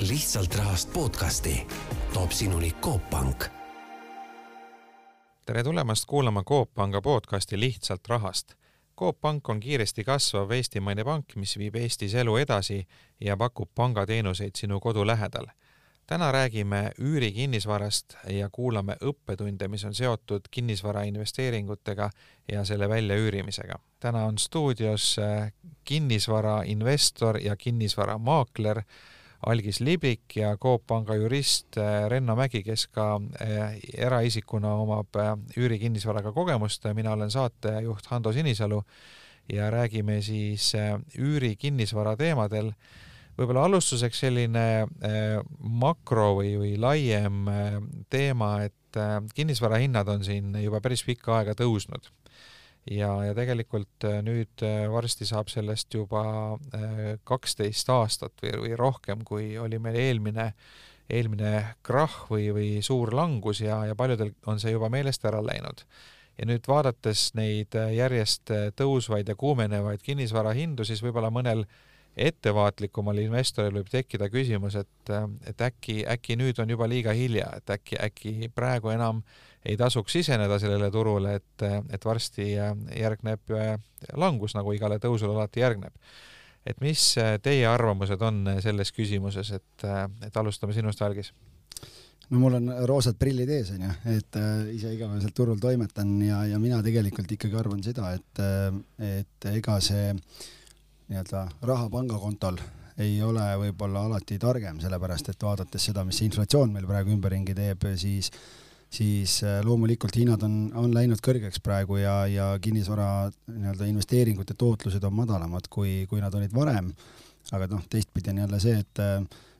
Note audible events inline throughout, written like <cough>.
lihtsalt rahast podcasti toob sinuni Coop Pank. tere tulemast kuulama Coop Panga podcasti Lihtsalt rahast. Coop Pank on kiiresti kasvav eestimaine pank, mis viib Eestis elu edasi ja pakub pangateenuseid sinu kodu lähedal täna räägime üürikinnisvarast ja kuulame õppetunde, mis on seotud kinnisvara investeeringutega ja selle väljaüürimisega. täna on stuudios äh, kinnisvarainvestor ja kinnisvaramaakler Algis Liblik ja Coop Panga jurist äh, Renno Mägi, kes ka äh, eraisikuna omab üürikinnisvaraga kogemust. mina olen saatejuht Hando Sinisalu ja räägime siis üürikinnisvara teemadel võib-olla alustuseks selline äh, makro või, või laiem äh, teema, et äh, kinnisvarahinnad on siin juba päris pikka aega tõusnud. Ja, ja tegelikult äh, nüüd äh, varsti saab sellest juba äh, kaksteist aastat või, või rohkem, kui oli meil eelmine eelmine krahh või, või suur langus ja, ja paljudel on see juba meelest ära läinud. Ja nüüd vaadates neid järjest tõusvaid ja kuumenevaid kinnisvarahindu, siis võib-olla mõnel ettevaatlikumal investoril võib tekkida küsimus, et, et äkki, äkki nüüd on juba liiga hilja, et äkki, äkki praegu enam ei tasuks siseneda sellele turule, et, et varsti järgneb langus, nagu igale tõusule alati järgneb. et mis teie arvamused on selles küsimuses, et, et alustame sinust, Algis? no mul on roosad prillid ees, onju, et äh, ise igapäevaselt turul toimetan ja, ja mina tegelikult ikkagi arvan seda, et, et ega see äh, nii-öelda raha pangakontol ei ole võib-olla alati targem, sellepärast et vaadates seda, mis see inflatsioon meil praegu ümberringi teeb, siis siis äh, loomulikult hinnad on, on läinud kõrgeks praegu ja, ja kinnisvara nii-öelda investeeringute tootlused on madalamad, kui, kui nad olid varem. aga noh, teistpidi on jälle see, et,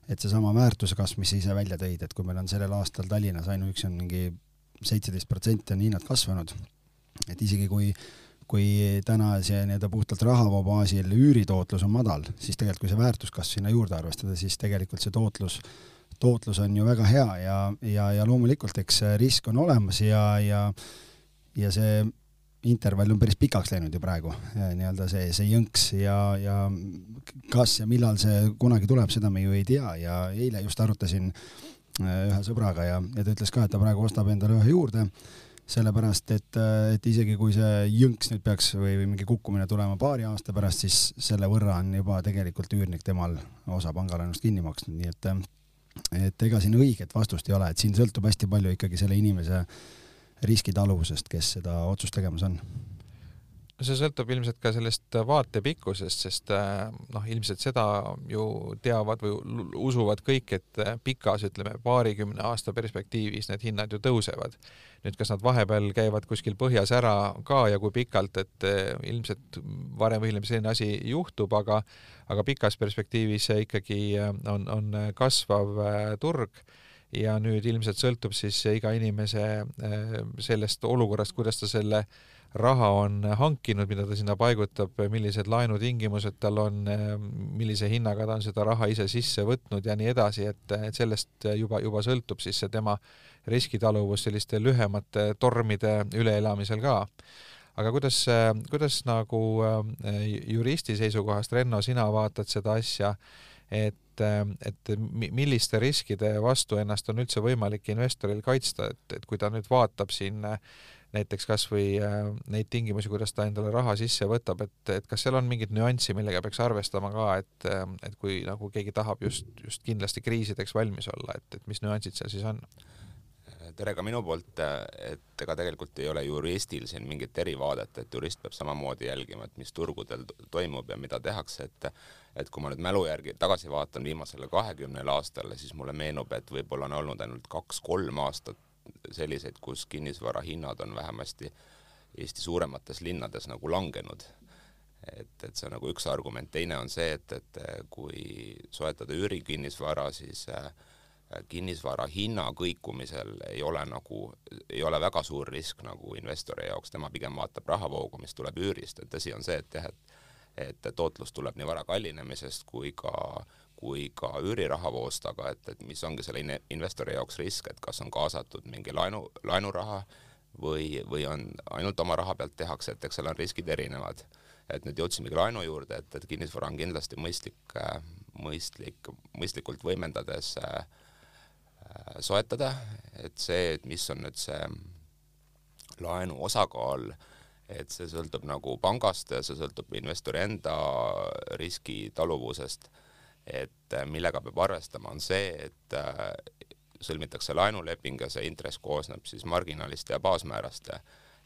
et seesama väärtuse kasv, mis sa ise välja tõid, et kui meil on sellel aastal Tallinnas ainuüksi on mingi seitseteist protsenti on hinnad kasvanud, et isegi kui kui täna see nii-öelda puhtalt rahavoo baasil üüritootlus on madal, siis tegelikult kui see väärtuskasv sinna juurde arvestada, siis tegelikult see tootlus, tootlus on ju väga hea ja, ja, ja loomulikult eks risk on olemas ja, ja ja see intervall on päris pikaks läinud ju praegu, nii-öelda see, see jõnks ja, ja kas ja millal see kunagi tuleb, seda me ju ei tea ja eile just arutasin äh, ühe sõbraga ja, ja ta ütles ka, et ta praegu ostab endale ühe juurde sellepärast et, et isegi kui see jõnks nüüd peaks või, või mingi kukkumine tulema paari aasta pärast, siis selle võrra on juba tegelikult üürnik temal osa pangalaenust kinni maksnud, nii et et ega siin õiget vastust ei ole, et siin sõltub hästi palju ikkagi selle inimese riskitaluvusest, kes seda otsust tegemas on no see sõltub ilmselt ka sellest vaate pikkusest, sest äh, noh, ilmselt seda ju teavad või usuvad kõik, et äh, pikas, ütleme, paarikümne aasta perspektiivis need hinnad ju tõusevad. Nüüd kas nad vahepeal käivad kuskil põhjas ära ka ja kui pikalt, et äh, ilmselt varem või hiljem selline asi juhtub, aga aga pikas perspektiivis ikkagi on, on kasvav turg. Ja nüüd ilmselt sõltub siis iga inimese sellest olukorrast, kuidas ta selle raha on hankinud, mida ta sinna paigutab, millised laenutingimused tal on, millise hinnaga ta on seda raha ise sisse võtnud ja nii edasi, et, et sellest juba, juba sõltub siis see tema riskitaluvus selliste lühemate tormide üleelamisel ka. aga kuidas, kuidas nagu äh, juristi seisukohast, Renno, sina vaatad seda asja, et, et milliste riskide vastu ennast on üldse võimalik investoril kaitsta, et, et kui ta nüüd vaatab siin äh, näiteks kas või äh, neid tingimusi, kuidas ta endale raha sisse võtab, et, et kas seal on mingit nüanssi, millega peaks arvestama ka, et, äh, et kui nagu keegi tahab just, just kindlasti kriisideks valmis olla, et, et mis nüansid seal siis on? Tere ka minu poolt, et ega tegelikult ei ole juristil siin mingit erivaadet, et jurist peab samamoodi jälgima, et mis turgudel toimub ja mida tehakse, et et kui ma nüüd mälu järgi tagasi vaatan viimasele kahekümnele aastale, siis mulle meenub, et võib-olla on olnud ainult kaks-kolm aastat selliseid, kus kinnisvara hinnad on vähemasti Eesti suuremates linnades nagu langenud. et, et see on nagu üks argument, teine on see, et, et kui soetada üürikinnisvara, siis äh, kinnisvara hinna kõikumisel ei ole nagu, ei ole väga suur risk nagu investori jaoks, tema pigem vaatab rahavoogu, mis tuleb üürist, et tõsi on see, et jah, et et tootlus tuleb nii vara kallinemisest kui ka kui ka üürirahavooost, aga et, et mis ongi selle investori jaoks risk, et kas on kaasatud mingi laenu, laenuraha või, või on ainult oma raha pealt tehakse, et eks seal on riskid erinevad. et nüüd jõudsimegi laenu juurde, et, et kinnisvara on kindlasti mõistlik, mõistlik, mõistlikult võimendades äh, soetada, et see, et mis on nüüd see laenu osakaal, et see sõltub nagu pangast ja see sõltub investori enda riskitaluvusest, et äh, millega peab arvestama, on see, et äh, sõlmitakse laenuleping ja see intress koosneb siis marginaalist ja baasmäärast.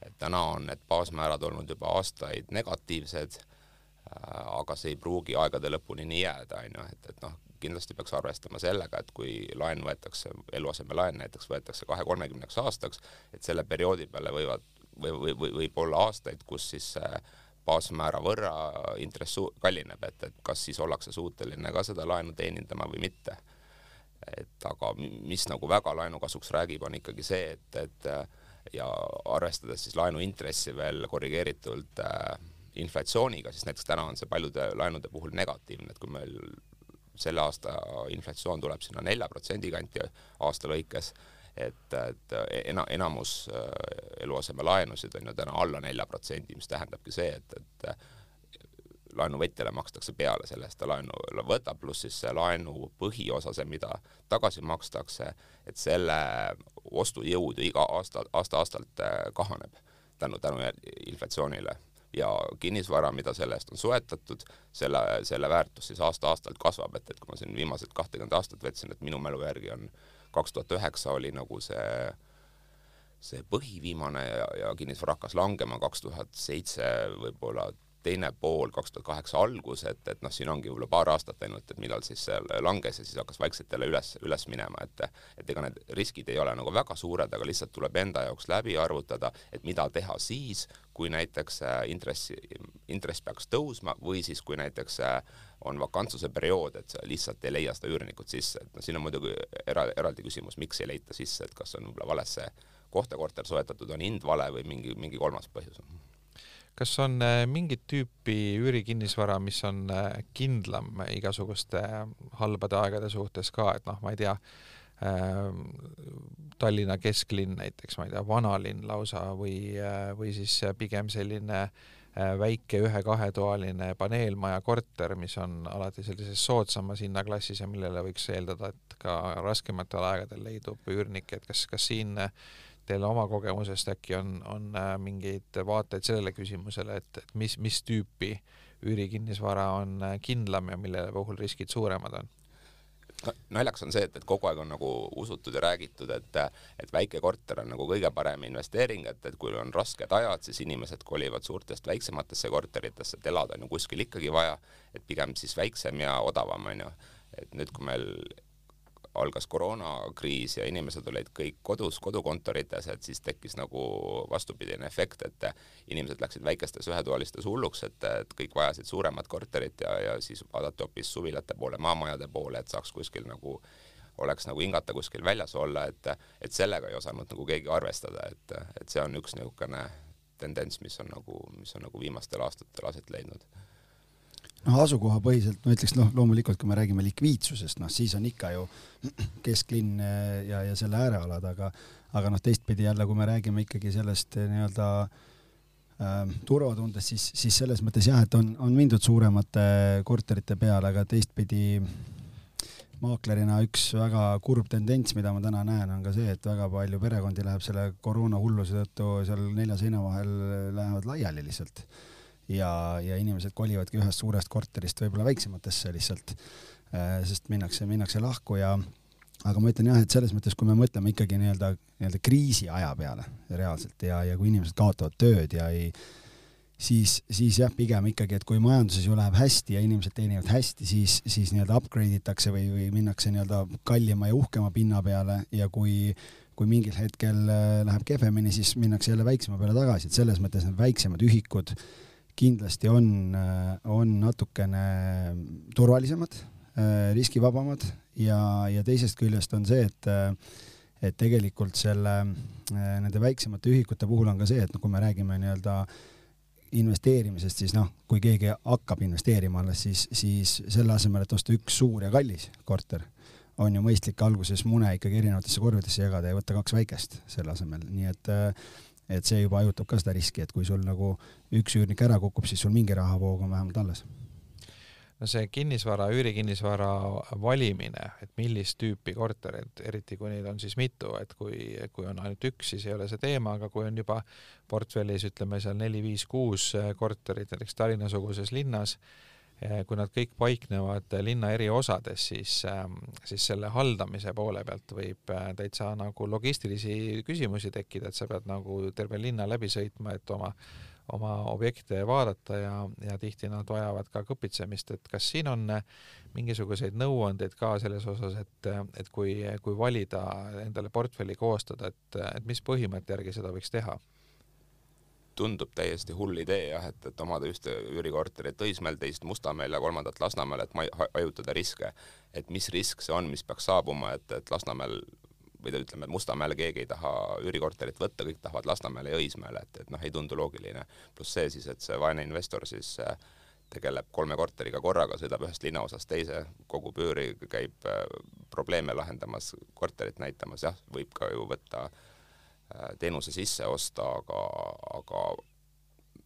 et täna on need baasmäärad olnud juba aastaid negatiivsed, äh, aga see ei pruugi aegade lõpuni nii jääda, on ju, et, et noh, kindlasti peaks arvestama sellega, et kui laen võetakse, eluasemelaen näiteks võetakse kahe-kolmekümneks aastaks, et selle perioodi peale võivad või, või, või võib olla aastaid, kus siis baasmäära võrra intress kallineb, et, et kas siis ollakse suuteline ka seda laenu teenindama või mitte. Et aga mis nagu väga laenu kasuks räägib, on ikkagi see, et, et ja arvestades siis laenu intressi veel korrigeeritult äh, inflatsiooniga, siis näiteks täna on see paljude laenude puhul negatiivne, et kui meil selle aasta inflatsioon tuleb sinna nelja protsendi kanti aasta lõikes, et, et ena-, enamus äh, eluasemelaenusid on ju täna alla nelja protsendi, mis tähendabki see, et, et laenuvõtjale makstakse peale selle eest ta laenu võtab, pluss siis see laenu põhiosa, see, mida tagasi makstakse, et selle ostujõud iga aasta, aasta-aastalt äh, kahaneb tänu, tänu inflatsioonile ja kinnisvara, mida selle eest on soetatud, selle, selle väärtus siis aasta-aastalt kasvab, et, et kui ma siin viimased kahtekümmet aastat võtsin, et minu mälu järgi on kaks tuhat üheksa oli nagu see see põhiviimane ja, ja kinnisvara hakkas langema kaks tuhat seitse võib-olla teine pool kaks tuhat kaheksa algus, et, et noh, siin ongi võib-olla paar aastat ainult, et millal siis see langes ja siis hakkas vaikselt jälle üles, üles minema, et et ega need riskid ei ole nagu väga suured, aga lihtsalt tuleb enda jaoks läbi arvutada, et mida teha siis, kui näiteks äh, intressi, intress peaks tõusma või siis, kui näiteks äh, on vakantsuse periood, et sa lihtsalt ei leia seda üürnikut sisse, et noh, siin on muidugi era-, eraldi küsimus, miks ei leita sisse, et kas on võib-olla valesse kohta korter soetatud, on hind vale või mingi, mingi kolmas põhjus. on kas on äh, mingit tüüpi üürikinnisvara, mis on äh, kindlam igasuguste halbade aegade suhtes ka, et noh, ma ei tea äh,, Tallinna kesklinn näiteks, ma ei tea, vanalinn lausa või, äh, või siis pigem selline väike ühe-kahetoaline paneelmaja korter, mis on alati sellises soodsamas hinnaklassis ja millele võiks eeldada, et ka raskematel aegadel leidub üürnikke, et kas, kas siin äh, teil oma kogemusest äkki on, on äh, mingeid vaateid sellele küsimusele, et, et mis, mis tüüpi üürikinnisvara on äh, kindlam ja mille puhul riskid suuremad on? naljakas on see, et, et kogu aeg on nagu usutud ja räägitud, et, et väike korter on nagu kõige parem investeering, et, et kui on rasked ajad, siis inimesed kolivad suurtest väiksematesse korteritesse, et elada on ju kuskil ikkagi vaja, et pigem siis väiksem ja odavam, on ju. et nüüd, kui meil algas koroonakriis ja inimesed olid kõik kodus, kodukontorites, et siis tekkis nagu vastupidine efekt, et inimesed läksid väikestes ühetoalistes hulluks, et, et kõik vajasid suuremat korterit ja, ja siis vaadati hoopis suvilate poole, maamajade poole, et saaks kuskil nagu oleks nagu hingata kuskil väljas olla, et, et sellega ei osanud nagu keegi arvestada, et, et see on üks niisugune tendents, mis on nagu, mis on nagu viimastel aastatel aset leidnud noh, asukohapõhiselt ma ütleks, noh, loomulikult, kui me räägime likviidsusest, noh, siis on ikka ju <clears throat> kesklinn eh, ja, ja selle äärealad, aga, aga noh, teistpidi jälle, kui me räägime ikkagi sellest eh, nii-öelda äh, turvatundest, siis, siis selles mõttes jah, et on, on mindud suuremate korterite peale, aga teistpidi maaklerina üks väga kurb tendents, mida ma täna näen, on ka see, et väga palju perekondi läheb selle koroona hulluse tõttu seal nelja seina vahel lähevad laiali lihtsalt ja, ja inimesed kolivadki ühest suurest korterist võib-olla väiksematesse lihtsalt, äh, sest minnakse, minnakse lahku ja aga ma ütlen jah, et selles mõttes, kui me mõtleme ikkagi nii-öelda, nii-öelda kriisiaja peale reaalselt ja, ja kui inimesed kaotavad tööd ja ei, siis, siis jah, pigem ikkagi, et kui majanduses ju läheb hästi ja inimesed teenivad hästi, siis, siis nii-öelda upgrade itakse või, või minnakse nii-öelda kallima ja uhkema pinna peale ja kui kui mingil hetkel äh, läheb kehvemini, siis minnakse jälle väiksema peale tagasi, et selles mõttes need väiksemad ühikud äh, kindlasti on, on natukene turvalisemad, riskivabamad ja, ja teisest küljest on see, et et tegelikult selle, nende väiksemate ühikute puhul on ka see, et noh, kui me räägime nii-öelda investeerimisest, siis noh, kui keegi hakkab investeerima alles, siis, siis selle asemel, et osta üks suur ja kallis korter, on ju mõistlik alguses mune ikkagi erinevatesse korvidesse jagada ja võtta kaks väikest selle asemel, nii et et see juba hajutab ka seda riski, et kui sul nagu üks üürnik ära kukub, siis sul mingi rahavoog on vähemalt alles. No see kinnisvara, üürikinnisvara valimine, et millist tüüpi korterit, eriti kui neid on siis mitu, et kui, kui on ainult üks, siis ei ole see teema, aga kui on juba portfellis ütleme seal neli, viis, kuus korterit näiteks Tallinna-suguses linnas, kui nad kõik paiknevad linna eri osades, siis, siis selle haldamise poole pealt võib täitsa nagu logistilisi küsimusi tekkida, et sa pead nagu terve linna läbi sõitma, et oma oma objekte vaadata ja, ja tihti nad vajavad ka kõpitsemist, et kas siin on mingisuguseid nõuandeid ka selles osas, et, et kui, kui valida endale portfelli koostada, et, et mis põhimõtte järgi seda võiks teha? Tundub täiesti hull idee jah, et, et omada ühte üürikorterit Õismäel, teist Mustamäel ja kolmandat Lasnamäel, et hajutada riske. et mis risk see on, mis peaks saabuma, et, et Lasnamäel või ütleme, et Mustamäele keegi ei taha üürikorterit võtta, kõik tahavad Lasnamäele ja Õismäele, et, et noh, ei tundu loogiline. pluss see siis, et see vaene investor siis äh, tegeleb kolme korteriga korraga, sõidab ühest linnaosast teise, kogub üüri, käib äh, probleeme lahendamas, korterit näitamas, jah, võib ka ju võtta äh, teenuse sisse osta, aga, aga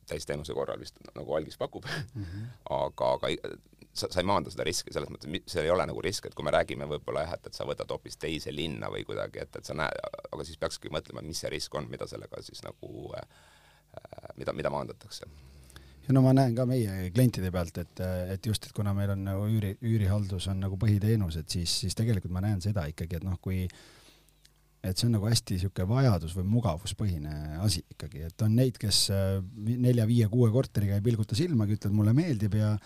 täisteenuse korral vist nagu algis pakub <laughs> mm, -hmm. aga, aga sa, sa ei maanda seda riski, selles mõttes, see ei ole nagu risk, et kui me räägime võib-olla jah, et, et sa võtad hoopis teise linna või kuidagi, et, et sa näed, aga siis peakski mõtlema, mis see risk on, mida sellega siis nagu äh,, mida, mida maandatakse ja no ma näen ka meie klientide pealt, et, et just, et kuna meil on nagu üüri, üürihaldus on nagu põhiteenus, et siis, siis tegelikult ma näen seda ikkagi, et noh, kui et see on nagu hästi niisugune vajadus või mugavuspõhine asi ikkagi, et on neid, kes äh, nelja-viie-kuue korteriga ei pilguta silmagi, ütlevad mulle meeldib ja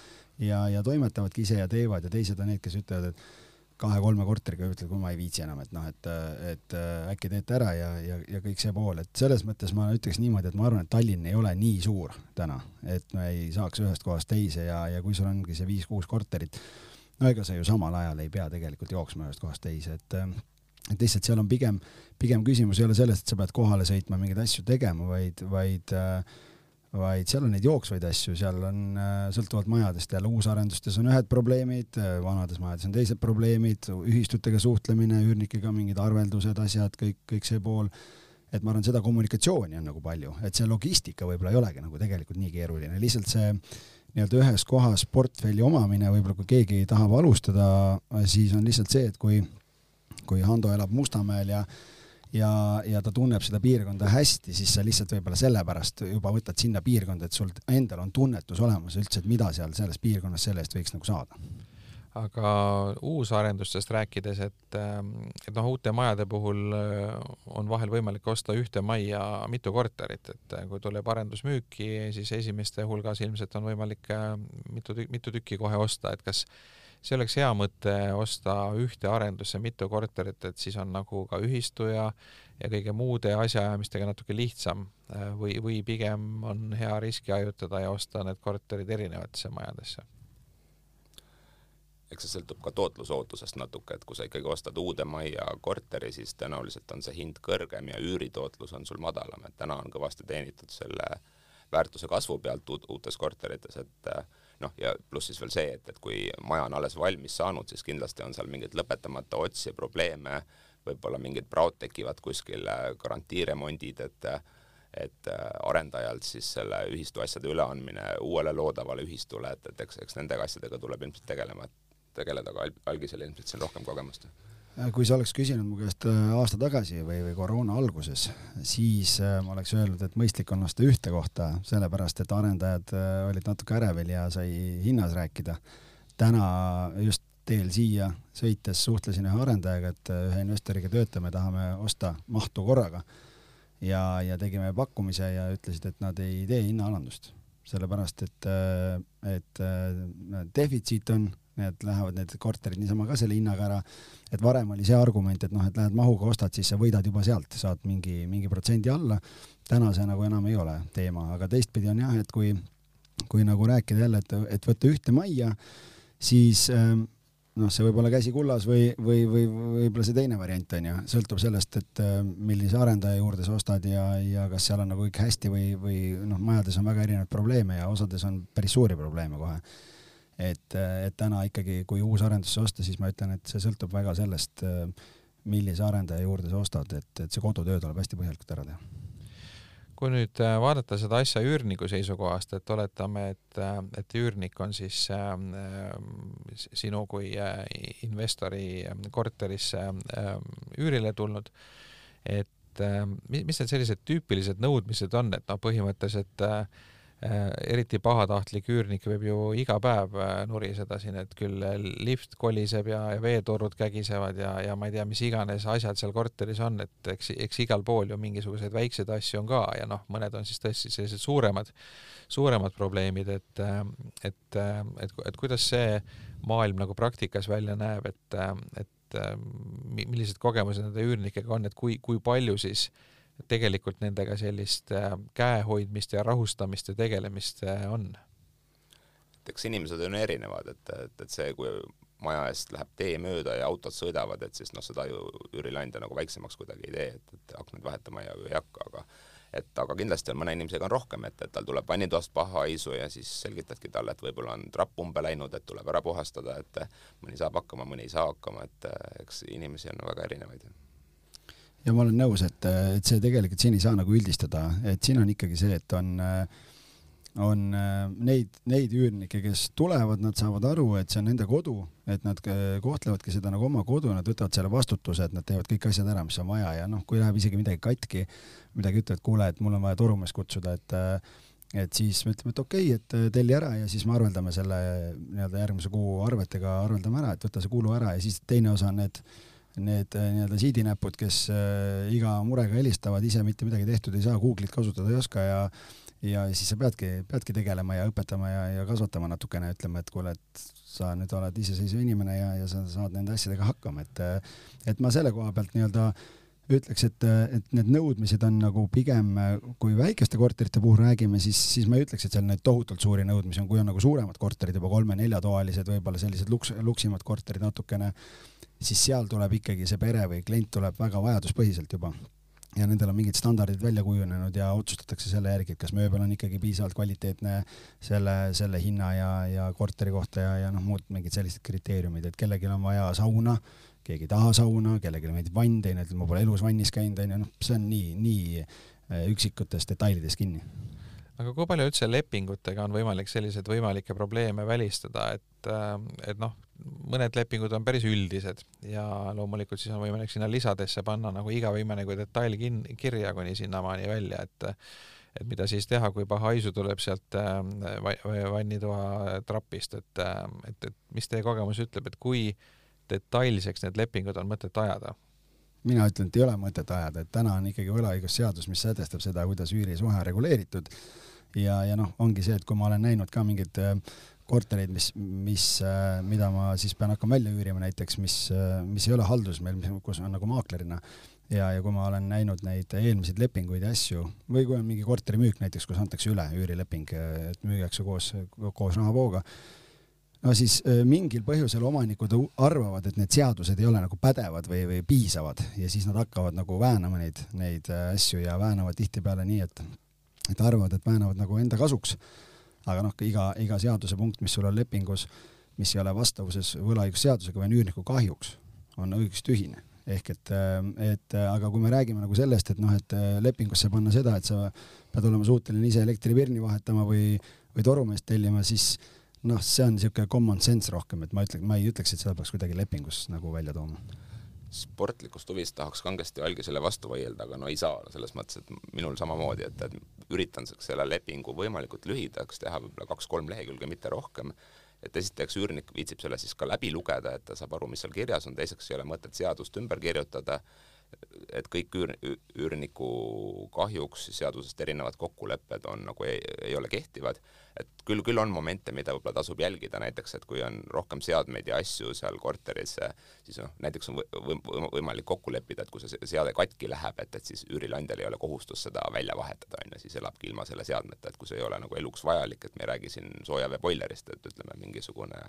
ja, ja toimetavadki ise ja teevad ja teised on need, kes ütlevad, et kahe-kolme korteriga ütlevad, kui ma ei viitsi enam, et noh, et, et äkki teete ära ja, ja, ja kõik see pool, et selles mõttes ma ütleks niimoodi, et ma arvan, et Tallinn ei ole nii suur täna, et me ei saaks ühest kohast teise ja, ja kui sul ongi see viis-kuus korterit, no ega sa ju samal ajal ei pea tegelikult jooksma ühest kohast teise, et et lihtsalt seal on pigem, pigem küsimus ei ole selles, et sa pead kohale sõitma mingeid asju tegema, vaid, vaid äh, vaid seal on neid jooksvaid asju, seal on äh, sõltuvalt majadest jälle uusarendustes on ühed probleemid, äh, vanades majades on teised probleemid, ühistutega suhtlemine, üürnikega mingid arveldused, asjad, kõik, kõik see pool. et ma arvan, seda kommunikatsiooni on nagu palju, et see logistika võib-olla ei olegi nagu tegelikult nii keeruline, lihtsalt see nii-öelda ühes kohas portfelli omamine, võib-olla kui keegi tahab alustada, siis on lihtsalt see, et kui, kui Hando elab Mustamäel ja ja, ja ta tunneb seda piirkonda hästi, siis sa lihtsalt võib-olla sellepärast juba võtad sinna piirkonda, et sul endal on tunnetus olemas üldse, et mida seal selles piirkonnas selle eest võiks nagu saada. Aga uusarendustest rääkides, et, et noh, uute majade puhul äh, on vahel võimalik osta ühte majja mitu korterit, et äh, kui tuleb arendusmüüki, siis esimeste hulgas ilmselt on võimalik äh, mitu, mitu tükki kohe osta, et kas see oleks hea mõte osta ühte arendusse mitu korterit, et siis on nagu ka ühistu ja ja kõige muude asjaajamistega natuke lihtsam või, või pigem on hea riski hajutada ja osta need korterid erinevatesse majadesse? eks see sõltub ka tootlusootusest natuke, et kui sa ikkagi ostad uude majja korteri, siis tõenäoliselt on see hind kõrgem ja üüritootlus on sul madalam, et täna on kõvasti teenitud selle väärtuse kasvu pealt uutes korterites, et äh, noh, ja pluss siis veel see, et, et kui maja on alles valmis saanud, siis kindlasti on seal mingeid lõpetamata otsi, probleeme, võib-olla mingid praod tekivad kuskil, garantiiremondid, et et arendajalt siis selle ühistu asjade üleandmine uuele loodavale ühistule, et, et eks, eks nende asjadega tuleb ilmselt tegelema, tegeleda, aga algisel ilmselt siin rohkem kogemust. Äh, kui sa oleks küsinud mu käest äh, aasta tagasi või, või koroona alguses, siis äh, ma oleks öelnud, et mõistlik on osta ühte kohta, sellepärast et arendajad olid natuke ärevil ja sai hinnas rääkida. täna just teel siia sõites suhtlesin ühe arendajaga, et ühe investoriga töötame, tahame osta mahtu korraga ja, ja tegime pakkumise ja ütlesid, et nad ei tee hinnaalandust, sellepärast et, et defitsiit on need lähevad need korterid niisama ka selle hinnaga ära. et varem oli see argument, et noh, et lähed mahuga ostad, siis sa võidad juba sealt, saad mingi, mingi protsendi alla. täna see nagu enam ei ole teema, aga teistpidi on jah, et kui, kui nagu rääkida jälle, et, et võtta ühte majja, siis ähm, noh, see võib olla käsi kullas või, või, või võib-olla see teine variant on ju, sõltub sellest, et äh, millise arendaja juurde sa ostad ja, ja kas seal on nagu kõik hästi või, või noh, majades on väga erinevaid probleeme ja osades on päris suuri probleeme kohe et, et täna ikkagi, kui uus arendusse osta, siis ma ütlen, et see sõltub väga sellest, millise arendaja juurde sa ostad, et, et see kodutöö tuleb hästi põhjalikult ära teha. Kui nüüd äh, vaadata seda asja üürniku seisukohast, et oletame, et, äh, et üürnik on siis äh, sinu kui äh, investori korterisse äh, üürile tulnud, et äh, mis need sellised tüüpilised nõudmised on, et noh, põhimõtteliselt Äh, eriti pahatahtlik üürnik võib ju iga päev äh, nuriseda siin, et küll lift koliseb ja, ja veetorud kägisevad ja, ja ma ei tea, mis iganes asjad seal korteris on, et eks, eks igal pool ju mingisuguseid väikseid asju on ka ja noh, mõned on siis tõesti sellised suuremad, suuremad probleemid, et, äh, et, et, et kuidas see maailm nagu praktikas välja näeb, et, et millised kogemused nende üürnikega on, et kui, kui palju siis äh, tegelikult nendega sellist äh, käehoidmist ja rahustamist ja tegelemist äh, on? et eks inimesed on erinevad, et, et, et see, kui maja eest läheb tee mööda ja autod sõidavad, et siis noh, seda ju üürileandja nagu väiksemaks kuidagi ei tee, et, et aknaid vahetama ja ei hakka, aga et aga kindlasti on mõne inimesega on rohkem, et, et tal tuleb vannitoast paha haisu ja siis selgitadki talle, et võib-olla on trapp umbe läinud, et tuleb ära puhastada, et mõni saab hakkama, mõni ei saa hakkama, et eks inimesi on väga erinevaid ja ma olen nõus, et, et see tegelikult siin ei saa nagu üldistada, et siin on ikkagi see, et on, on neid, neid üürnikke, kes tulevad, nad saavad aru, et see on nende kodu, et nad kohtlevadki seda nagu oma kodu, nad võtavad selle vastutuse, et nad teevad kõik asjad ära, mis on vaja ja noh, kui läheb isegi midagi katki, midagi ütlevad, kuule, et mul on vaja torumees kutsuda, et et siis me ütleme, et okei okay,, et telli ära ja siis me arveldame selle nii-öelda järgmise kuu arvetega, arveldame ära, et võta see kulu ära ja siis teine osa on need need äh, nii-öelda siidinäpud, kes äh, iga murega helistavad, ise mitte midagi tehtud ei saa, Google'it kasutada ei oska ja ja siis sa peadki, peadki tegelema ja õpetama ja, ja kasvatama natukene, ütlema, et kuule, et sa nüüd oled iseseisev inimene ja, ja sa saad nende asjadega hakkama, et et ma selle koha pealt nii-öelda ütleks, et, et need nõudmised on nagu pigem, kui väikeste korterite puhul räägime, siis, siis ma ei ütleks, et seal neid tohutult suuri nõudmisi on, kui on nagu suuremad korterid juba kolme-neljatoalised, võib-olla sellised luks, luksimad korterid natukene siis seal tuleb ikkagi see pere või klient tuleb väga vajaduspõhiselt juba. Ja nendel on mingid standardid välja kujunenud ja otsustatakse selle järgi, et kas mööbel on ikkagi piisavalt kvaliteetne selle, selle hinna ja, ja korteri kohta ja, ja noh, muud mingid sellised kriteeriumid, et kellelgi on vaja sauna, keegi ei taha sauna, kellelegi meeldib vann, teine ütleb, ma pole elus vannis käinud, onju, noh, see on nii, nii äh, üksikutes detailides kinni. Aga kui palju üldse lepingutega on võimalik selliseid võimalikke probleeme välistada, et, äh, et noh, mõned lepingud on päris üldised ja loomulikult siis on võimalik sinna lisadesse panna nagu iga viimane kui detail kin-, kirja kuni sinnamaani välja, et et mida siis teha, kui paha haisu tuleb sealt äh, vannitoa trapist, et, äh, et, et mis teie kogemus ütleb, et kui detailseks need lepingud on mõtet ajada? mina ütlen, et ei ole mõtet ajada, et täna on ikkagi võlaõigusseadus, mis sätestab seda, kuidas üürisuhe on reguleeritud ja, ja noh, ongi see, et kui ma olen näinud ka mingeid äh, kortereid, mis, mis, äh, mida ma siis pean hakkama välja üürima näiteks, mis, äh, mis ei ole haldus meil, kus on nagu maaklerina. Ja, ja kui ma olen näinud neid eelmiseid lepinguid ja asju või kui on mingi korterimüük näiteks, kus antakse üle üürileping, et müüakse koos, koos rahavooga, no siis äh, mingil põhjusel omanikud arvavad, et need seadused ei ole nagu pädevad või, või piisavad. Ja siis nad hakkavad nagu väänama neid, neid asju ja väänavad tihtipeale nii, et, et arvavad, et väänavad nagu enda kasuks aga noh, iga, iga seadusepunkt, mis sul on lepingus, mis ei ole vastavuses võlaõigusseadusega või on üürniku kahjuks, on õigustühine. ehk et, et aga kui me räägime nagu sellest, et noh, et lepingusse panna seda, et sa pead olema suuteline ise elektripirni vahetama või, või torumeest tellima, siis noh, see on niisugune common sense rohkem, et ma ütlen, ma ei ütleks, et seda peaks kuidagi lepingus nagu välja tooma sportlikust huvist tahaks kangesti algisele vastu vaielda, aga no ei saa, selles mõttes, et minul samamoodi, et, et üritan selle lepingu võimalikult lühidaks teha, võib-olla kaks-kolm lehekülge, mitte rohkem, et esiteks üürnik viitsib selle siis ka läbi lugeda, et ta saab aru, mis seal kirjas on, teiseks ei ole mõtet seadust ümber kirjutada et kõik üür, üürniku kahjuks seadusest erinevad kokkulepped on nagu ei, ei ole kehtivad, et küll, küll on momente, mida võib-olla tasub jälgida, näiteks et kui on rohkem seadmeid ja asju seal korteris, siis noh, näiteks on või, või, võimalik kokku leppida, et kui see seade katki läheb, et, et siis üürileandjal ei ole kohustust seda välja vahetada, on ju, siis elabki ilma selle seadmeta, et kui see ei ole nagu eluks vajalik, et me ei räägi siin soojaveeboilerist, et ütleme, mingisugune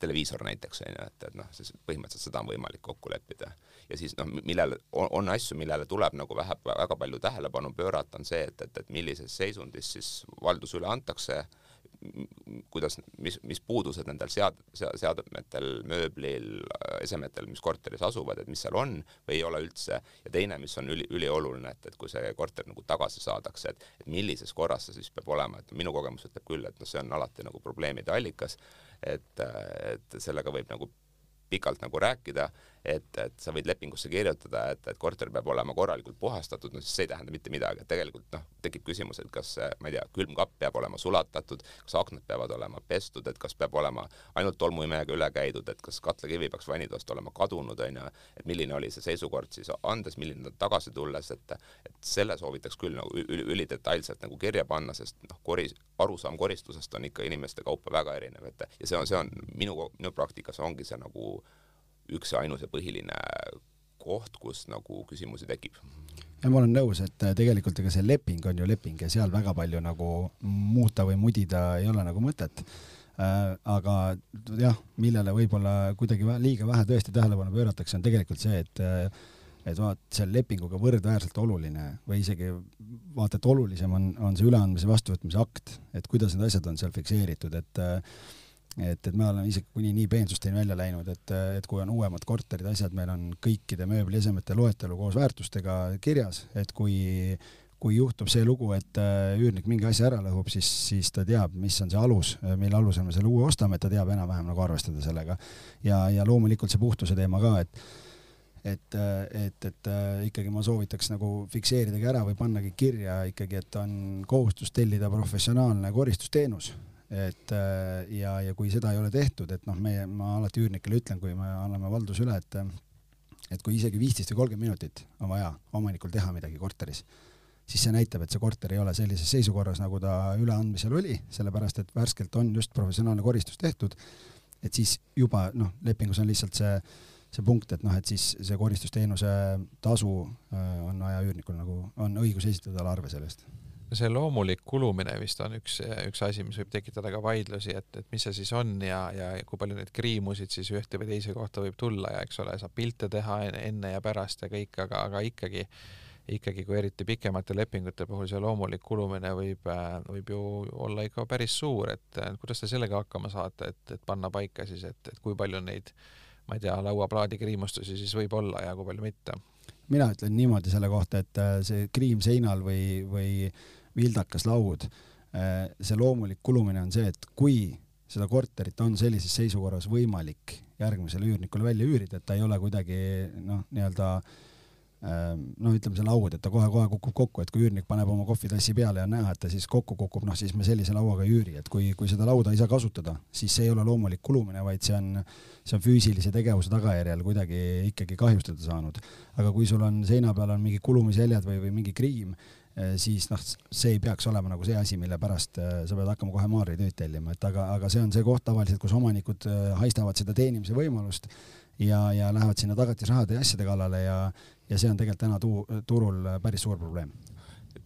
televiisor näiteks, on ju, et, et noh, siis põhimõtteliselt seda on võimalik kokku leppida. Ja siis noh, millele on, on asju, millele tuleb nagu vähe, väga palju tähelepanu pöörata, on see, et, et, et millises seisundis siis valdus üle antakse, kuidas, mis, mis puudused nendel sead-, seadmetel, mööblil, esemetel, mis korteris asuvad, et mis seal on või ei ole üldse, ja teine, mis on üli, ülioluline, et, et kui see korter nagu tagasi saadakse, et, et millises korras see siis peab olema, et minu kogemus ütleb küll, et noh, see on alati nagu probleemide allikas, et, et sellega võib nagu pikalt nagu rääkida, et, et sa võid lepingusse kirjutada, et, et korter peab olema korralikult puhastatud, no siis see ei tähenda mitte midagi, et tegelikult noh, tekib küsimus, et kas ma ei tea, külmkapp peab olema sulatatud, kas aknad peavad olema pestud, et kas peab olema ainult tolmuimejaga üle käidud, et kas katlakivi peaks vannitoast olema kadunud, on ju, et milline oli see seisukord siis andes, milline ta tagasi tulles, et et selle soovitaks küll nagu üli, ülidetailselt nagu kirja panna, sest noh, koris, arusaam koristusest on ikka inimeste kaupa väga erinev, et ja see on, see on minu, minu praktikas ongi see nagu üks ja ainus ja põhiline koht, kus nagu küsimusi tekib. ja ma olen nõus, et äh, tegelikult ega see leping on ju leping ja seal väga palju nagu muuta või mudida ei ole nagu mõtet äh,. aga jah, millele võib-olla kuidagi liiga vähe tõesti tähelepanu pööratakse, on tegelikult see, et äh, et vaat seal lepinguga võrdväärselt oluline või isegi vaata, et olulisem on, on see üleandmise vastuvõtmise akt, et kuidas need asjad on seal fikseeritud, et äh, et, et me oleme isegi kuni nii peensusteni välja läinud, et, et kui on uuemad korterid, asjad, meil on kõikide mööbliesemete loetelu koos väärtustega kirjas, et kui kui juhtub see lugu, et äh, üürnik mingi asja ära lõhub, siis, siis ta teab, mis on see alus, mille alusel me selle uue ostame, et ta teab enam-vähem nagu arvestada sellega. ja, ja loomulikult see puhtuse teema ka, et et, et, et äh, ikkagi ma soovitaks nagu fikseeridagi ära või pannagi kirja ikkagi, et on kohustus tellida professionaalne koristusteenus et äh, ja, ja kui seda ei ole tehtud, et noh, meie, ma alati üürnikele ütlen, kui me anname valduse üle, et et kui isegi viisteist või kolmkümmend minutit on vaja omanikul teha midagi korteris, siis see näitab, et see korter ei ole sellises seisukorras, nagu ta üleandmisel oli, sellepärast et värskelt on just professionaalne koristus tehtud, et siis juba noh, lepingus on lihtsalt see see punkt, et noh, et siis see koristusteenuse tasu äh, on vaja üürnikul nagu, on õigus esitada talle arve selle eest see loomulik kulumine vist on üks, üks asi, mis võib tekitada ka vaidlusi, et, et mis see siis on ja, ja kui palju neid kriimusid siis ühte või teise kohta võib tulla ja eks ole, saab pilte teha enne ja pärast ja kõik, aga, aga ikkagi, ikkagi kui eriti pikemate lepingute puhul see loomulik kulumine võib, võib ju olla ikka päris suur, et kuidas te sellega hakkama saate, et, et panna paika siis, et, et kui palju neid ma ei tea, lauaplaadi kriimustusi siis võib olla ja kui palju mitte? mina ütlen niimoodi selle kohta, et see kriim seinal või, või vildakas laud. Äh, see loomulik kulumine on see, et kui seda korterit on sellises seisukorras võimalik järgmisele üürnikule välja üürida, et ta ei ole kuidagi noh, nii-öelda noh, ütleme see laud, et ta kohe-kohe kukub kokku, et kui üürnik paneb oma kohvitassi peale ja on näha, et ta siis kokku kukub, noh siis me sellise lauaga ei üüri, et kui, kui seda lauda ei saa kasutada, siis see ei ole loomulik kulumine, vaid see on, see on füüsilise tegevuse tagajärjel kuidagi ikkagi kahjustada saanud. aga kui sul on seina peal on mingi kulumisjäljed või, või mingi kriim, siis noh, see ei peaks olema nagu see asi, mille pärast eh, sa pead hakkama kohe maaritööd tellima, et aga, aga see on see koht tavaliselt, kus omanikud eh, haistavad seda teenimise võimalust ja, ja lähevad sinna tagatisrahade ja asjade kallale ja, ja see on tegelikult täna tu turul päris suur probleem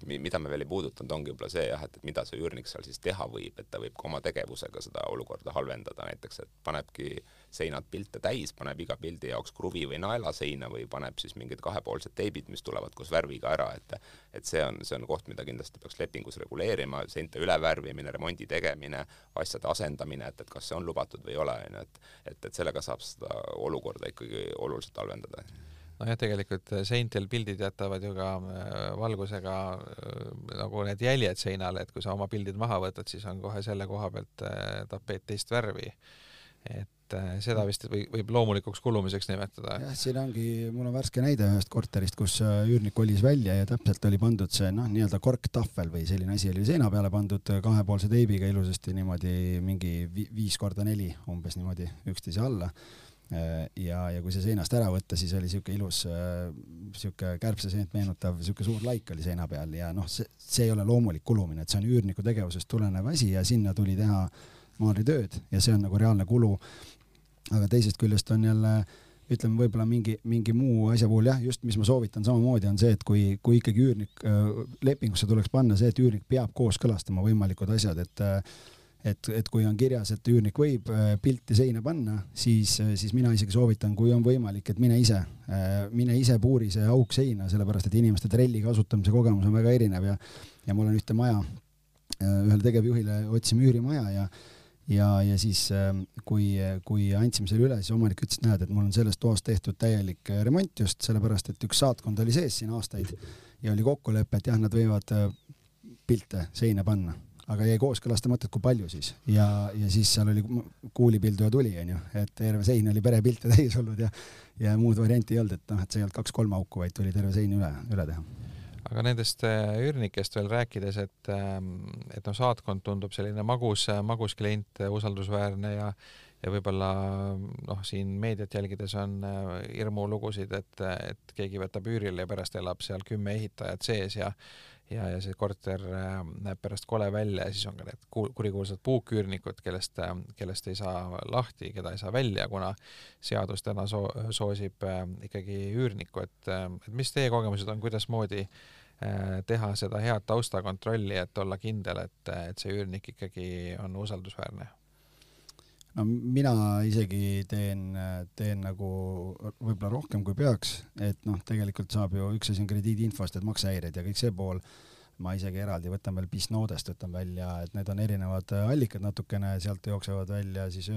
mida me veel ei puudutanud, ongi võib-olla see jah, et, et mida see üürnik seal siis teha võib, et ta võib ka oma tegevusega seda olukorda halvendada, näiteks et panebki seinad pilte täis, paneb iga pildi jaoks kruvi või naela seina või paneb siis mingid kahepoolsed teibid, mis tulevad koos värviga ära, et et see on, see on koht, mida kindlasti peaks lepingus reguleerima, seinte ülevärvimine, remondi tegemine, asjade asendamine, et, et kas see on lubatud või ei ole, on ju, et et, et sellega saab seda olukorda ikkagi oluliselt halvendada nojah, tegelikult äh, seintel pildid jätavad ju ka äh, valgusega äh, nagu need jäljed seinale, et kui sa oma pildid maha võtad, siis on kohe selle koha pealt tapeet teist värvi. et seda vist või, võib loomulikuks kulumiseks nimetada. jah, siin ongi, mul on värske näide ühest korterist, kus üürnik kolis välja ja täpselt oli pandud see noh, nii-öelda korktahvel või selline asi oli seina peale pandud kahepoolse teibiga ilusasti niimoodi mingi viis korda neli umbes niimoodi üksteise alla ja, ja kui see seinast ära võtta, siis oli siuke ilus, äh, siuke kärbseseent meenutav siuke suur laik oli seina peal ja noh, see, see ei ole loomulik kulumine, et see on üürniku tegevusest tulenev asi ja sinna tuli teha maalitööd ja see on nagu reaalne kulu. aga teisest küljest on jälle ütleme, võib-olla mingi, mingi muu asja puhul jah, just mis ma soovitan samamoodi on see, et kui, kui ikkagi üürnik äh,, lepingusse tuleks panna see, et üürnik peab kooskõlastama võimalikud asjad, et äh, et, et kui on kirjas, et üürnik võib äh, pilti seina panna, siis, äh, siis mina isegi soovitan, kui on võimalik, et mine ise, äh, mine ise puuri see auk seina, sellepärast et inimeste trelli kasutamise kogemus on väga erinev ja, ja ma olen ühte maja ühele tegevjuhile otsime üürimaja ja ja, ja siis kui, kui andsime selle üle, siis omanik ütles, et näed, et mul on selles toas tehtud täielik remont just sellepärast, et üks saatkond oli sees siin aastaid ja oli kokkulepe, et jah, nad võivad pilte seina panna aga jäi kooskõlastamata, et kui palju siis ja, ja siis seal oli kuulipilduja tuli, onju, et terve sein oli perepilte <laughs> täis olnud ja ja muud varianti ei olnud, et noh, et see ei olnud kaks-kolm auku, vaid tuli terve sein üle, üle teha. aga nendest äh, üürnikest veel rääkides, et, ähm, et noh, saatkond tundub selline magus, magus klient, usaldusväärne ja ja võib-olla noh, siin meediat jälgides on äh, hirmulugusid, et, et keegi võtab üürile ja pärast elab seal kümme ehitajat sees ja ja, ja see korter äh, näeb pärast kole välja ja siis on ka need kurikuulsad puuküürnikud, kellest, äh, kellest ei saa lahti, keda ei saa välja, kuna seadus täna so soosib äh, ikkagi üürnikku, et, et mis teie kogemused on, kuidasmoodi teha seda head taustakontrolli, et olla kindel, et, et see üürnik ikkagi on usaldusväärne? No mina isegi teen, teen nagu võib-olla rohkem kui peaks, et noh, tegelikult saab ju, üks asi on krediidiinfost, et maksehäired ja kõik see pool, ma isegi eraldi võtan veel Bisnodest võtan välja, et need on erinevad allikad natukene, sealt jooksevad välja siis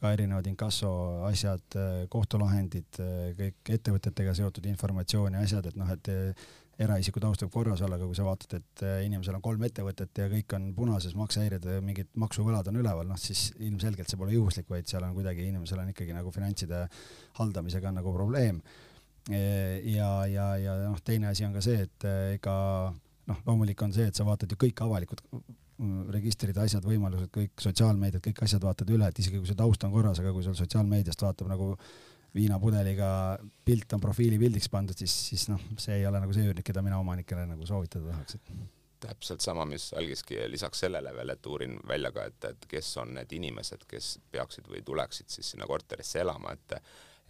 ka erinevad inkasso asjad, kohtulahendid, kõik ettevõtetega seotud informatsioon ja asjad, et noh, et eraisiku taust võib korras olla, aga kui sa vaatad, et äh, inimesel on kolm ettevõtet ja kõik on punases, maksehäired, mingid maksuvõlad on üleval, noh siis ilmselgelt see pole juhuslik, vaid seal on kuidagi inimesel on ikkagi nagu finantside haldamisega on nagu probleem. E, ja, ja, ja noh, teine asi on ka see, et äh, ega noh, loomulik on see, et sa vaatad ju kõik avalikud mm, registrid, asjad, võimalused, kõik sotsiaalmeediat, kõik asjad vaatad üle, et isegi kui see taust on korras, aga kui sul sotsiaalmeediast vaatab nagu viinapudeliga pilt on profiilipildiks pandud, siis, siis noh, see ei ole nagu see üürnik, keda mina omanikele nagu soovitada tahaks, et täpselt sama, mis algiski lisaks sellele veel, et uurin välja ka, et, et kes on need inimesed, kes peaksid või tuleksid siis sinna korterisse elama, et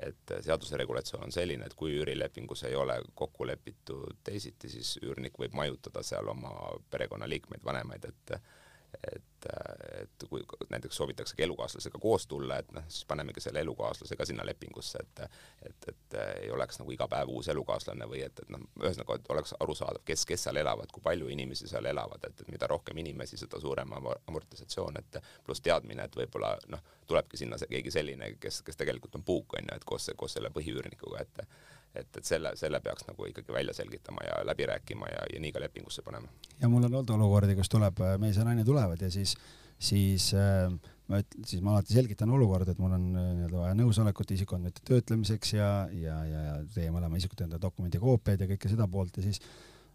et seaduse regulatsioon on selline, et kui üürilepingus ei ole kokku lepitud teisiti, siis üürnik võib majutada seal oma perekonnaliikmeid, vanemaid, et et, et kui näiteks soovitaksegi elukaaslasega koos tulla, et noh, siis panemegi selle elukaaslase ka sinna lepingusse, et et, et ei oleks nagu iga päev uus elukaaslane või et, et noh, ühesõnaga, oleks arusaadav, kes, kes seal elavad, kui palju inimesi seal elavad, et, et mida rohkem inimesi, seda suurem amortisatsioon, et pluss teadmine, et võib-olla noh, tulebki sinna see, keegi selline, kes, kes tegelikult on puuk, on ju, et koos, koos selle põhiüürnikuga, et et, et selle, selle peaks nagu ikkagi välja selgitama ja läbi rääkima ja, ja nii ka lepingusse panema. ja mul on olnud olukordi, kus tuleb, äh, mees ja naine tulevad ja siis, siis äh, ma üt-, siis ma alati selgitan olukorda, et mul on äh, nii-öelda vaja nõusolekut isikuandmete töötlemiseks ja, ja, ja, teie mõlema isikute enda dokumendi koopiaid ja kõike seda poolt ja siis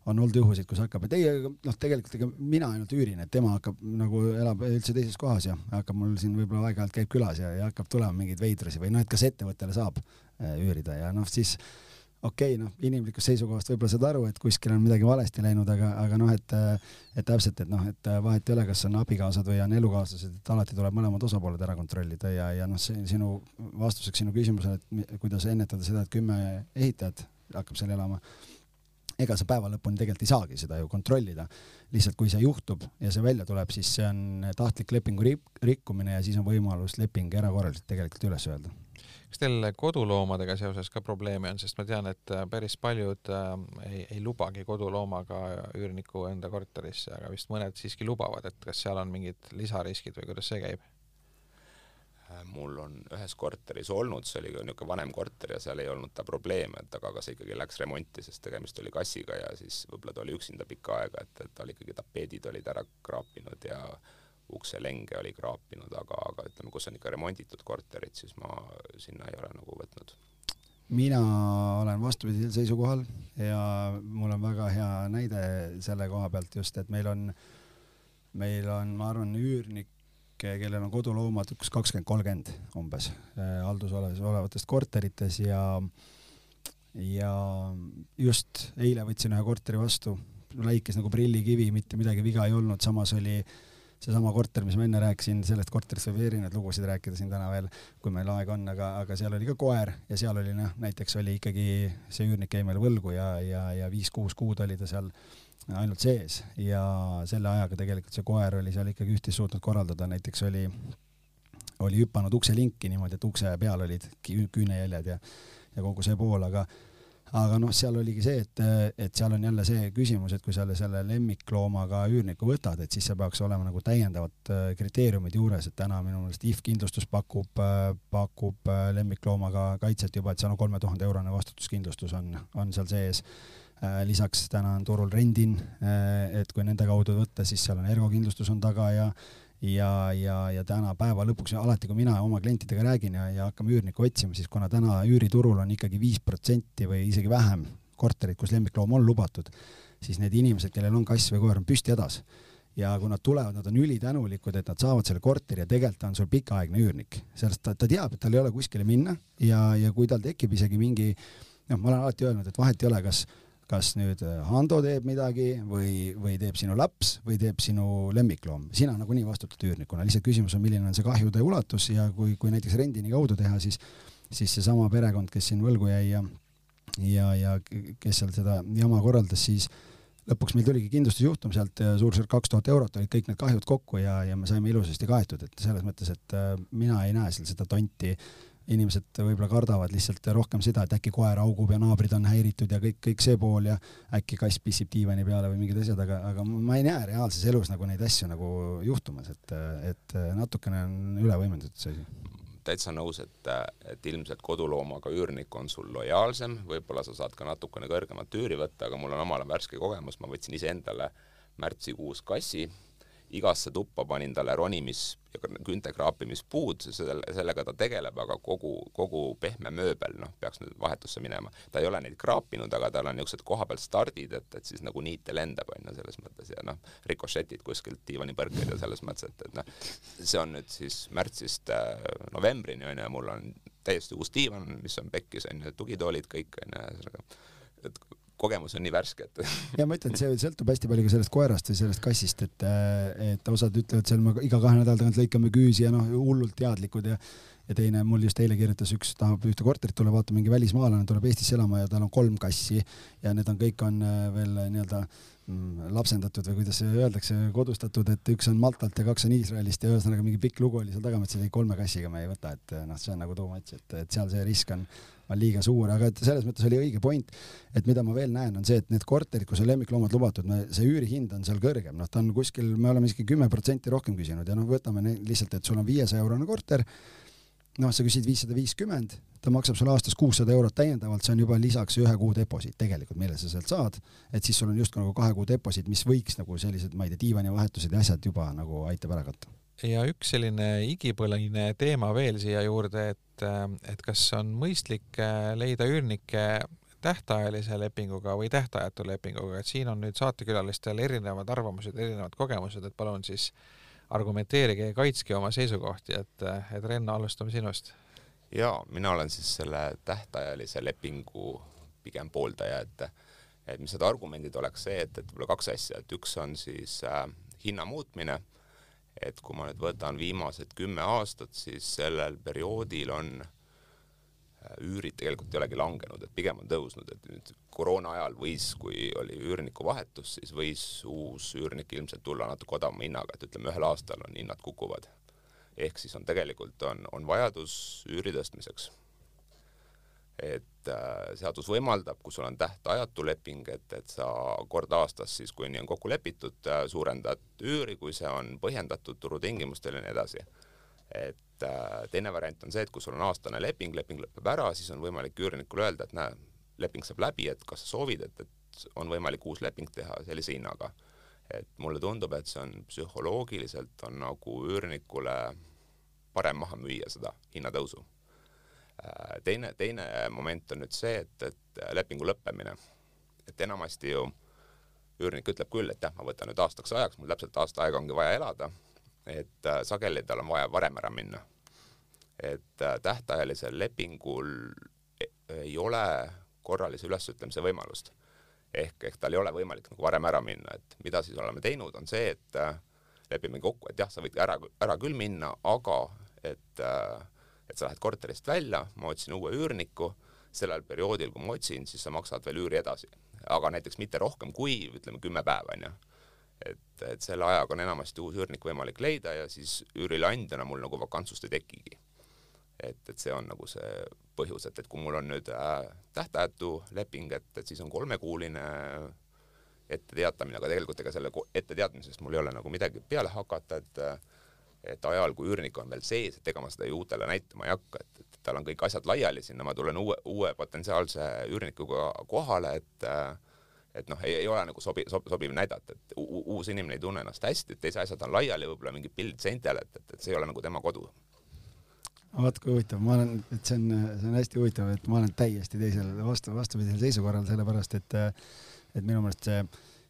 on olnud juhusid, kus hakkab, et ei, noh, tegelikult ega mina ainult üürin, et tema hakkab nagu elab üldse teises kohas ja hakkab mul siin võib-olla aeg-ajalt käib külas ja, ja hakkab tulema mingeid veidrusi või noh, et kas ettevõttele saab äh, üürida ja noh, siis okei okay,, noh, inimlikust seisukohast võib-olla saad aru, et kuskil on midagi valesti läinud, aga, aga noh, et, et täpselt, et noh, et vahet ei ole, kas on abikaasad või on elukaaslased, et alati tuleb mõlemad osapooled ära kontrollida ja, ja noh, see sinu vastuseks sinu küsimusele, et kuidas ennetada seda, et kümme ehitajat hakkab seal elama ega sa päeva lõpuni tegelikult ei saagi seda ju kontrollida. lihtsalt kui see juhtub ja see välja tuleb, siis see on tahtlik lepingu rikkumine ja siis on võimalus leping erakorraliselt tegelikult üles öelda kas teil koduloomadega seoses ka probleeme on, sest ma tean, et äh, päris paljud äh, ei, ei lubagi koduloomaga üürniku enda korterisse, aga vist mõned siiski lubavad, et kas seal on mingid lisariskid või kuidas see käib? Äh, mul on ühes korteris olnud, see oli niisugune vanem korter ja seal ei olnud ta probleeme, et aga, see ikkagi läks remonti, sest tegemist oli kassiga ja siis võib-olla ta oli üksinda pikka aega, et, et tal ikkagi tapeedid olid ära kraapinud ja ukselenge oli kraapinud, aga, aga ütleme, kus on ikka remonditud korterid, siis ma sinna ei ole nagu võtnud. mina olen vastupidisel seisukohal ja mul on väga hea näide selle koha pealt just, et meil on, meil on, ma arvan, üürnikke, kellel on koduloomad üks kakskümmend, kolmkümmend umbes eh, haldusalas olevates korterites ja ja just eile võtsin ühe korteri vastu, läikes nagu prillikivi, mitte midagi viga ei olnud, samas oli äh, seesama korter, mis ma enne rääkisin, sellest korterist võib erinevaid lugusid rääkida siin täna veel, kui meil aega on, aga, aga seal oli ka koer ja seal oli noh, näiteks oli ikkagi see üürnik jäi meile võlgu ja, ja, ja viis-kuus kuud oli ta seal ainult sees. Ja selle ajaga tegelikult see koer oli seal ikkagi üht-teist suutnud korraldada, näiteks oli, oli hüpanud ukselinki niimoodi, et ukse peal olid küünejäljed ja, ja kogu see pool, aga aga noh, seal oligi see, et, et seal on jälle see küsimus, et kui sa selle lemmikloomaga üürniku võtad, et siis see peaks olema nagu täiendavad äh, kriteeriumid juures, et täna minu meelest IF kindlustus pakub, äh, pakub äh, lemmikloomaga kaitset juba, et seal on kolme tuhande eurone vastutuskindlustus on, on seal sees lisaks täna on turul Rendin, et kui nende kaudu võtta, siis seal on Ergo kindlustus on taga ja ja, ja, ja täna päeva lõpuks alati, kui mina oma klientidega räägin ja, ja hakkame üürnikku otsima, siis kuna täna üüriturul on ikkagi viis protsenti või isegi vähem korterid, kus lemmikloom on lubatud, siis need inimesed, kellel on kass või koer, on püsti hädas. ja kui nad tulevad, nad on ülitänulikud, et nad saavad selle korteri ja tegelikult on sul pikaaegne üürnik, sellest ta, ta teab, et tal ei ole kuskile minna ja, ja kui tal tekib isegi mingi noh, ma olen alati öelnud, et vahet ei ole, kas kas nüüd äh, Hando teeb midagi või, või teeb sinu laps või teeb sinu lemmikloom, sina nagunii vastutad üürnikuna, lihtsalt küsimus on, milline on see kahjude ulatus ja kui, kui näiteks rendini kaudu teha, siis, siis seesama perekond, kes siin võlgu jäi ja, ja, ja kes seal seda jama korraldas, siis lõpuks meil tuligi kindlustusjuhtum sealt suurusjärk kaks tuhat eurot olid kõik need kahjud kokku ja, ja me saime ilusasti kaetud, et selles mõttes, et äh, mina ei näe seal seda tonti inimesed võib-olla kardavad lihtsalt rohkem seda, et äkki koer haugub ja naabrid on häiritud ja kõik, kõik see pool ja äkki kass pissib diivani peale või mingid asjad, aga, aga ma ei näe reaalses elus nagu neid asju nagu juhtumas, et, et natukene on üle võimendatud see asi. Täitsa nõus, et, et ilmselt koduloomaga üürnik on sul lojaalsem, võib-olla sa saad ka natukene kõrgemat üüri võtta, aga mul on omale värske kogemus, ma võtsin iseendale märtsikuus kassi igasse tuppa panin talle ronimis- ja küünte kraapimispuud, selle, sellega ta tegeleb, aga kogu, kogu pehme mööbel, noh, peaks nüüd vahetusse minema. ta ei ole neid kraapinud, aga tal on niisugused kohapeal stardid, et, et siis nagu niite lendab, on ju, selles mõttes ja noh, rikošetid kuskilt diivanipõrkeid ja selles mõttes, et, et noh, see on nüüd siis märtsist äh, novembrini, on ju, ja mul on täiesti uus diivan, mis on pekkis, on ju, tugitoolid kõik, on ju, ühesõnaga et kogemus on nii värske, et <laughs> ja ma ütlen, see sõltub hästi palju ka sellest koerast või sellest kassist, et, et osad ütlevad seal me iga kahe nädala tagant lõikame küüsi ja noh, hullult teadlikud ja ja teine mul just eile kirjutas, üks tahab ühte korterit tulla vaatama, mingi välismaalane tuleb Eestisse elama ja tal on kolm kassi ja need on kõik on äh, veel nii-öelda mm, lapsendatud või kuidas öeldakse, kodustatud, et üks on Maltalt ja kaks on Iisraelist ja ühesõnaga mingi pikk lugu oli seal taga, ma ütlesin, et kolme kassiga me ei võta, et noh, see on nagu too much, et, et seal see risk on on liiga suur, aga et selles mõttes oli õige point, et mida ma veel näen, on see, et need korterid, kus on lemmikloomad lubatud, see üürihind on seal kõrgem, noh, ta on kuskil, me oleme isegi kümme protsenti rohkem küsinud ja noh, võtame lihtsalt, et sul on viiesaja eurone korter, noh, sa küsid viissada viiskümmend, ta maksab sulle aastas kuussada eurot täiendavalt, see on juba lisaks ühe kuu deposiit tegelikult, mille sa sealt saad, et siis sul on justkui nagu kahe kuu deposiit, mis võiks nagu sellised, ma ei tea, diivanivahetused ja asjad juba nagu aitab ära katta ja üks selline igipõline teema veel siia juurde, et, et kas on mõistlik äh, leida üürnikke tähtajalise lepinguga või tähtajatu lepinguga, et siin on nüüd saatekülalistel erinevad arvamused, erinevad kogemused, et palun siis argumenteerige ja kaitske oma seisukohti, et, et Renno, alustame sinust. jaa, mina olen siis selle tähtajalise lepingu pigem pooldaja, et et mis need argumendid oleks see, et, et võib-olla kaks asja, et üks on siis äh, hinna muutmine et kui ma nüüd võtan viimased kümme aastat, siis sellel perioodil on äh, üürid tegelikult ei olegi langenud, et pigem on tõusnud, et nüüd koroona ajal võis, kui oli üürniku vahetus, siis võis uus üürnik ilmselt tulla natuke odavama hinnaga, et ütleme, ühel aastal on hinnad kukuvad. ehk siis on tegelikult on, on vajadus üüri tõstmiseks et äh, seadus võimaldab, kui sul on tähtajatu leping, et, et sa kord aastas siis, kui nii on kokku lepitud, äh, suurendad üüri, kui see on põhjendatud turutingimustel ja nii edasi. et äh, teine variant on see, et kui sul on aastane leping, leping lõpeb ära, siis on võimalik üürnikule öelda, et näe, leping saab läbi, et kas sa soovid, et, et on võimalik uus leping teha sellise hinnaga. et mulle tundub, et see on psühholoogiliselt on nagu üürnikule parem maha müüa seda hinnatõusu teine, teine moment on nüüd see, et, et lepingu lõppemine, et enamasti ju üürnik ütleb küll, et jah, ma võtan nüüd aastaks ajaks, mul täpselt aasta aega ongi vaja elada, et äh, sageli tal on vaja varem ära minna. et äh, tähtajalisel lepingul e-, ei ole korralise ülesütlemise võimalust. ehk, ehk tal ei ole võimalik nagu varem ära minna, et mida siis oleme teinud, on see, et lepime kokku, et jah, sa võid ära, ära küll minna, aga et äh, et sa lähed korterist välja, ma otsin uue üürniku, sellel perioodil, kui ma otsin, siis sa maksad veel üüri edasi. aga näiteks mitte rohkem kui ütleme kümme päeva, onju. et, et selle ajaga on enamasti uus üürnik võimalik leida ja siis üürileandjana mul nagu vakantsust ei tekigi. et, et see on nagu see põhjus, et, et kui mul on nüüd äh, tähtajatu leping, et, et siis on kolmekuuline etteteatamine, aga tegelikult ega selle etteteatamisest mul ei ole nagu midagi peale hakata, et et ajal, kui üürnik on veel sees, et ega ma seda ju uutele näitama ei hakka, et, et tal on kõik asjad laiali sinna, ma tulen uue, uue potentsiaalse üürnikuga kohale, et et noh, ei, ei ole nagu sobi-, sob-, sobiv näidata, et uus inimene ei tunne ennast hästi, et teise asjad on laiali, võib-olla mingi pild seintel, et, et, et see ei ole nagu tema kodu. vaat kui huvitav, ma olen, et see on, see on hästi huvitav, et ma olen täiesti teisel vastu, vastupidisel seisukorral, sellepärast et et minu meelest see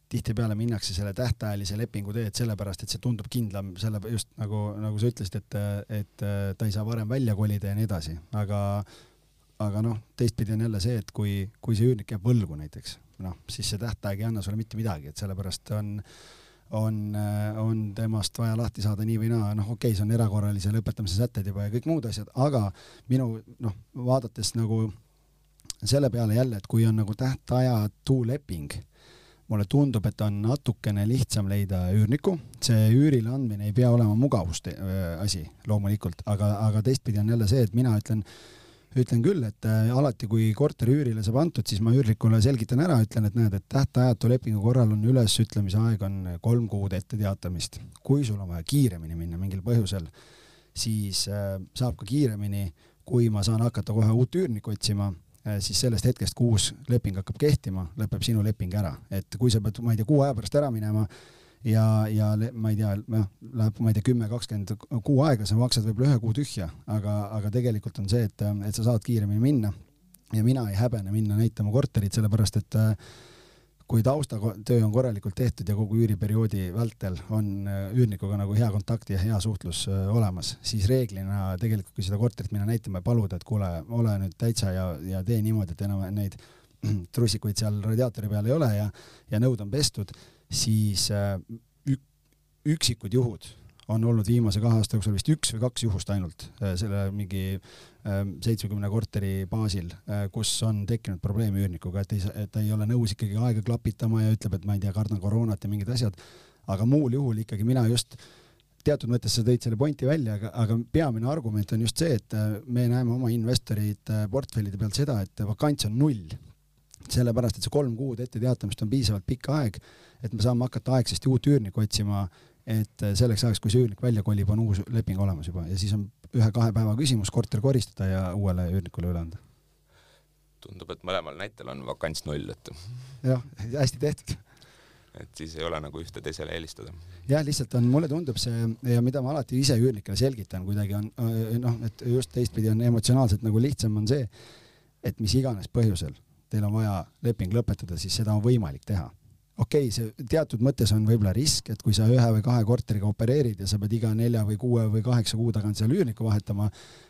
tihtipeale minnakse selle tähtajalise lepingu teed sellepärast, et see tundub kindlam, selle just nagu, nagu sa ütlesid, et, et ta ei saa varem välja kolida ja nii edasi, aga aga noh, teistpidi on jälle see, et kui, kui see üürnik jääb võlgu näiteks, noh, siis see tähtaeg ei anna sulle mitte midagi, et sellepärast on, on, on temast vaja lahti saada nii või naa, noh, okei okay,, see on erakorralise lõpetamise sätted juba ja kõik muud asjad, aga minu noh, vaadates nagu selle peale jälle, et kui on nagu tähtajatu leping mulle tundub, et on natukene lihtsam leida üürnikku, see üürile andmine ei pea olema mugavuste asi loomulikult, aga, aga teistpidi on jälle see, et mina ütlen, ütlen küll, et äh, alati, kui korteri üürile saab antud, siis ma üürnikule selgitan ära, ütlen, et näed, et tähtajatu lepingu korral on ülesütlemise aeg on kolm kuud ette teatamist. kui sul on vaja kiiremini minna mingil põhjusel, siis äh, saab ka kiiremini, kui ma saan hakata kohe uut üürnikku otsima. Äh, siis sellest hetkest, kui uus leping hakkab kehtima, lõpeb sinu leping ära, et kui sa pead, ma ei tea, kuu aja pärast ära minema ja, ja ma ei tea, noh, läheb, ma ei tea, kümme, kakskümmend kuu aega, sa maksad võib-olla ühe kuu tühja, aga, aga tegelikult on see, et, et sa saad kiiremini minna ja mina ei häbene minna näitama korterit, sellepärast et äh, kui taustatöö on korralikult tehtud ja kogu üüriperioodi vältel on äh, üürnikuga nagu hea kontakt ja hea suhtlus äh, olemas, siis reeglina tegelikult, kui seda korterit minna näitama ja paluda, et kuule, ole nüüd täitsa ja, ja tee niimoodi, et enam neid <clears throat> trussikuid seal radiaatori peal ei ole ja, ja nõud on pestud, siis äh, ük, üksikud juhud on olnud viimase kahe aasta jooksul vist üks või kaks juhust ainult selle mingi Ähm, seitsmekümne korteri baasil, äh, kus on tekkinud probleem üürnikuga, et ei, et ta ei ole nõus ikkagi aega klapitama ja ütleb, et ma ei tea, kardan koroonat ja mingid asjad, aga muul juhul ikkagi mina just teatud mõttes sa tõid selle pointi välja, aga, aga peamine argument on just see, et äh, me näeme oma investorid äh, portfellide pealt seda, et vakants on null. sellepärast, et see kolm kuud ette teatamist on piisavalt pikk aeg, et me saame hakata aegsasti uut üürnikku otsima, et selleks ajaks, kui see üürnik välja kolib, on uus leping olemas juba ja siis on ühe-kahe päeva küsimus korter koristada ja uuele üürnikule üle anda. tundub, et mõlemal näitel on vakants null, et. jah, hästi tehtud. et siis ei ole nagu ühte teisele eelistada. jah, lihtsalt on, mulle tundub see ja mida ma alati ise üürnikele selgitan kuidagi on noh, et just teistpidi on emotsionaalselt nagu lihtsam on see, et mis iganes põhjusel teil on vaja leping lõpetada, siis seda on võimalik teha okei okay,, see teatud mõttes on võib-olla risk, et kui sa ühe või kahe korteriga opereerid ja sa pead iga nelja või kuue või kaheksa kuu tagant seal üürnikku vahetama,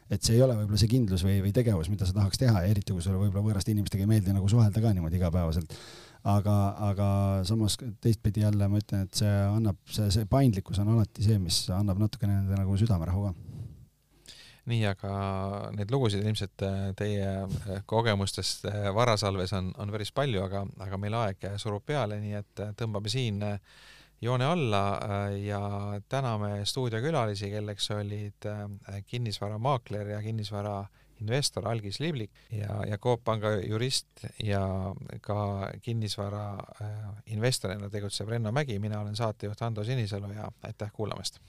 et see ei ole võib-olla see kindlus või, või tegevus, mida sa tahaks teha eriti kui sulle võib-olla võõraste inimestega ei meeldi nagu suhelda ka niimoodi igapäevaselt. aga, aga samas teistpidi jälle ma ütlen, et see annab, see, see paindlikkus on alati see, mis annab natukene nagu südamerahu ka nii, aga neid lugusid ilmselt äh, teie äh, kogemustest äh, Varasalves on, on päris palju, aga, aga meil aeg surub peale, nii et tõmbame siin joone alla ja täname stuudiokülalisi, kelleks olid kinnisvaramaakler ja kinnisvara investor Algis Liblik ja, ja Coop Panga jurist ja ka kinnisvara investorina tegutsev Renno Mägi, mina olen saatejuht Ando Sinisalu ja aitäh kuulamast!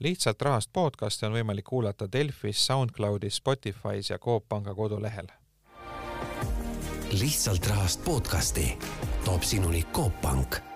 Lihtsalt rahast podcasti on võimalik kuulata Delfis, SoundCloudis, Spotify's ja Coop Panga kodulehel. lihtsalt rahast podcasti toob sinuni Coop Pank